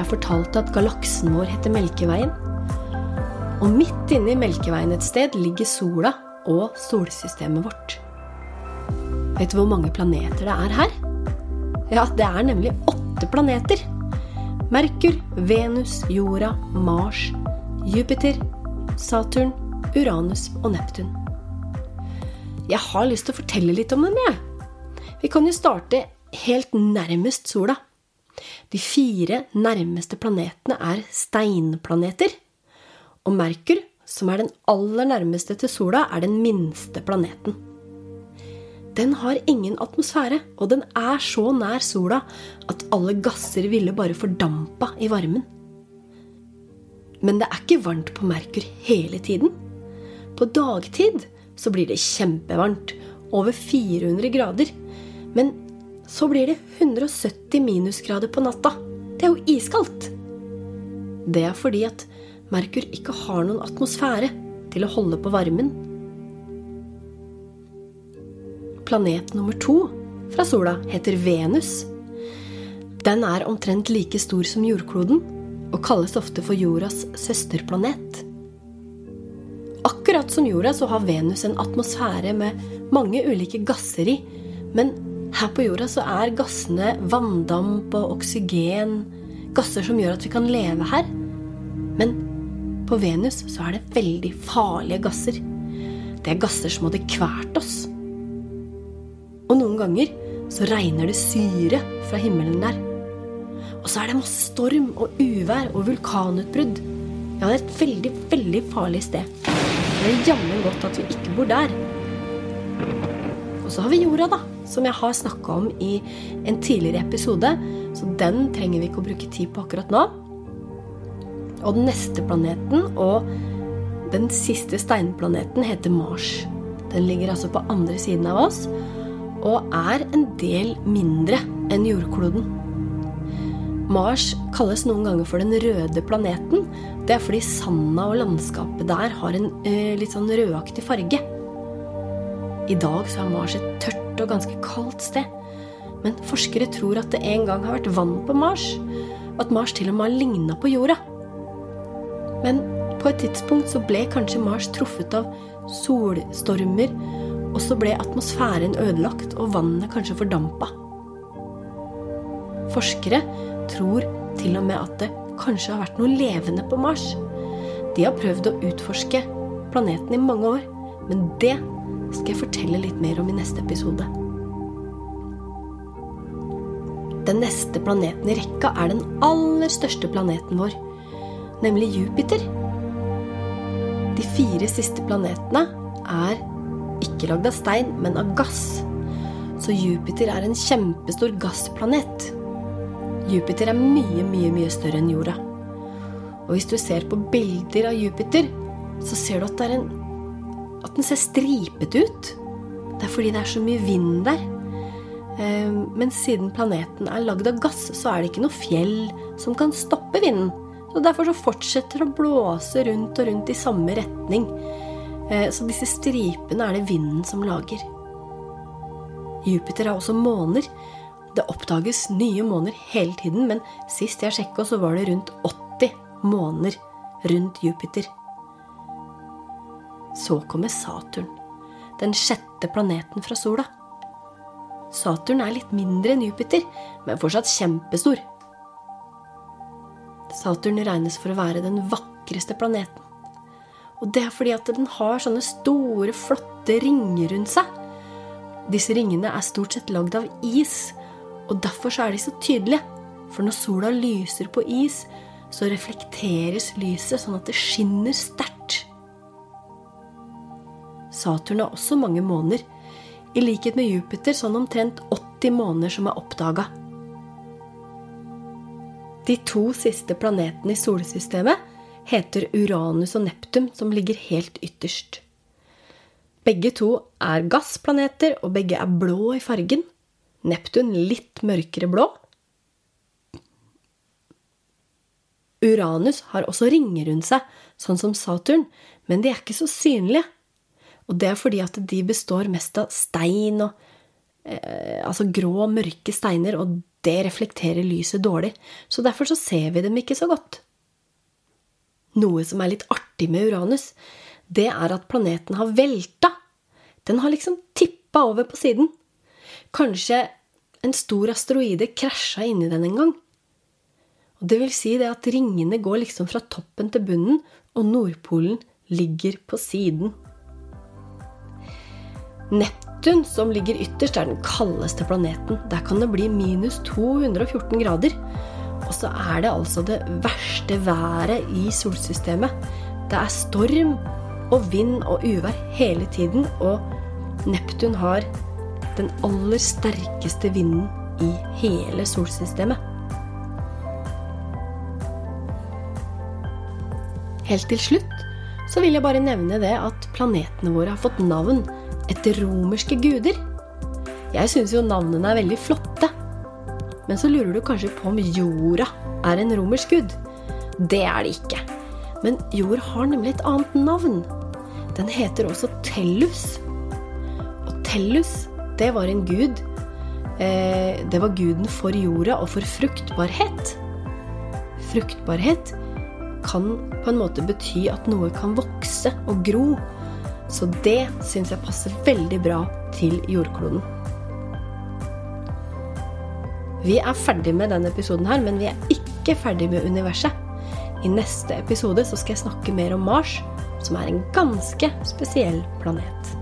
Jeg fortalte at galaksen vår heter Melkeveien? Og midt inne i Melkeveien et sted ligger sola og solsystemet vårt. Vet du hvor mange planeter det er her? Ja, det er nemlig åtte planeter. Merkur, Venus, Jorda, Mars, Jupiter, Saturn, Uranus og Neptun. Jeg har lyst til å fortelle litt om dem, jeg. Vi kan jo starte helt nærmest sola. De fire nærmeste planetene er steinplaneter. Og Merkur, som er den aller nærmeste til sola, er den minste planeten. Den har ingen atmosfære, og den er så nær sola at alle gasser ville bare fordampa i varmen. Men det er ikke varmt på Merkur hele tiden. På dagtid så blir det kjempevarmt, over 400 grader. Men så blir det 170 minusgrader på natta. Det er jo iskaldt. Det er fordi at Merkur ikke har noen atmosfære til å holde på varmen. Planet nummer to fra sola heter Venus. Den er omtrent like stor som jordkloden og kalles ofte for jordas søsterplanet. Akkurat som jorda så har Venus en atmosfære med mange ulike gasser i, men her på jorda så er gassene vanndamp og oksygen. Gasser som gjør at vi kan leve her. Men på Venus så er det veldig farlige gasser. Det er gasser som hadde kvalt oss. Og noen ganger så regner det syre fra himmelen der. Og så er det masse storm og uvær og vulkanutbrudd. Ja, det er et veldig, veldig farlig sted. Det er jammen godt at vi ikke bor der. Og så har vi jorda, da som jeg har snakka om i en tidligere episode, så den trenger vi ikke å bruke tid på akkurat nå. Og den neste planeten og den siste steinplaneten heter Mars. Den ligger altså på andre siden av oss og er en del mindre enn jordkloden. Mars kalles noen ganger for den røde planeten. Det er fordi sanda og landskapet der har en eh, litt sånn rødaktig farge. I dag så er Mars et tørt og ganske kaldt sted. Men forskere tror at det en gang har vært vann på Mars, og at Mars til og med har ligna på jorda. Men på et tidspunkt så ble kanskje Mars truffet av solstormer, og så ble atmosfæren ødelagt, og vannet kanskje fordampa. Forskere tror til og med at det kanskje har vært noe levende på Mars. De har prøvd å utforske planeten i mange år, men det skal jeg fortelle litt mer om i neste episode. Den neste planeten i rekka er den aller største planeten vår, nemlig Jupiter. De fire siste planetene er ikke lagd av stein, men av gass. Så Jupiter er en kjempestor gassplanet. Jupiter er mye, mye, mye større enn jorda. Og hvis du ser på bilder av Jupiter, så ser du at det er en at den ser stripet ut. Det er fordi det er så mye vind der. Ehm, men siden planeten er lagd av gass, så er det ikke noe fjell som kan stoppe vinden. Så Derfor så fortsetter det å blåse rundt og rundt i samme retning. Ehm, så disse stripene er det vinden som lager. Jupiter har også måner. Det oppdages nye måner hele tiden, men sist jeg sjekka, så var det rundt 80 måner rundt Jupiter. Så kommer Saturn, den sjette planeten fra sola. Saturn er litt mindre enn Jupiter, men fortsatt kjempestor. Saturn regnes for å være den vakreste planeten. Og det er fordi at den har sånne store, flotte ringer rundt seg. Disse ringene er stort sett lagd av is, og derfor er de så tydelige. For når sola lyser på is, så reflekteres lyset sånn at det skinner sterkt. Saturn har også mange måner. I likhet med Jupiter sånn omtrent 80 måneder som er oppdaga. De to siste planetene i solsystemet heter Uranus og Neptun, som ligger helt ytterst. Begge to er gassplaneter, og begge er blå i fargen. Neptun litt mørkere blå. Uranus har også ringer rundt seg, sånn som Saturn, men de er ikke så synlige. Og det er fordi at de består mest av stein og eh, altså grå, mørke steiner, og det reflekterer lyset dårlig. Så derfor så ser vi dem ikke så godt. Noe som er litt artig med Uranus, det er at planeten har velta. Den har liksom tippa over på siden. Kanskje en stor asteroide krasja inni den en gang. Og det vil si det at ringene går liksom fra toppen til bunnen, og Nordpolen ligger på siden. Neptun, som ligger ytterst, er den kaldeste planeten. Der kan det bli minus 214 grader. Og så er det altså det verste været i solsystemet. Det er storm og vind og uvær hele tiden, og Neptun har den aller sterkeste vinden i hele solsystemet. Helt til slutt så vil jeg bare nevne det at planetene våre har fått navn etter romerske guder. Jeg syns jo navnene er veldig flotte. Men så lurer du kanskje på om jorda er en romersk gud. Det er det ikke. Men jord har nemlig et annet navn. Den heter også Tellus. Og Tellus, det var en gud. Eh, det var guden for jorda og for fruktbarhet. Fruktbarhet kan på en måte bety at noe kan vokse og gro. Så det syns jeg passer veldig bra til jordkloden. Vi er ferdig med denne episoden her, men vi er ikke ferdig med universet. I neste episode så skal jeg snakke mer om Mars, som er en ganske spesiell planet.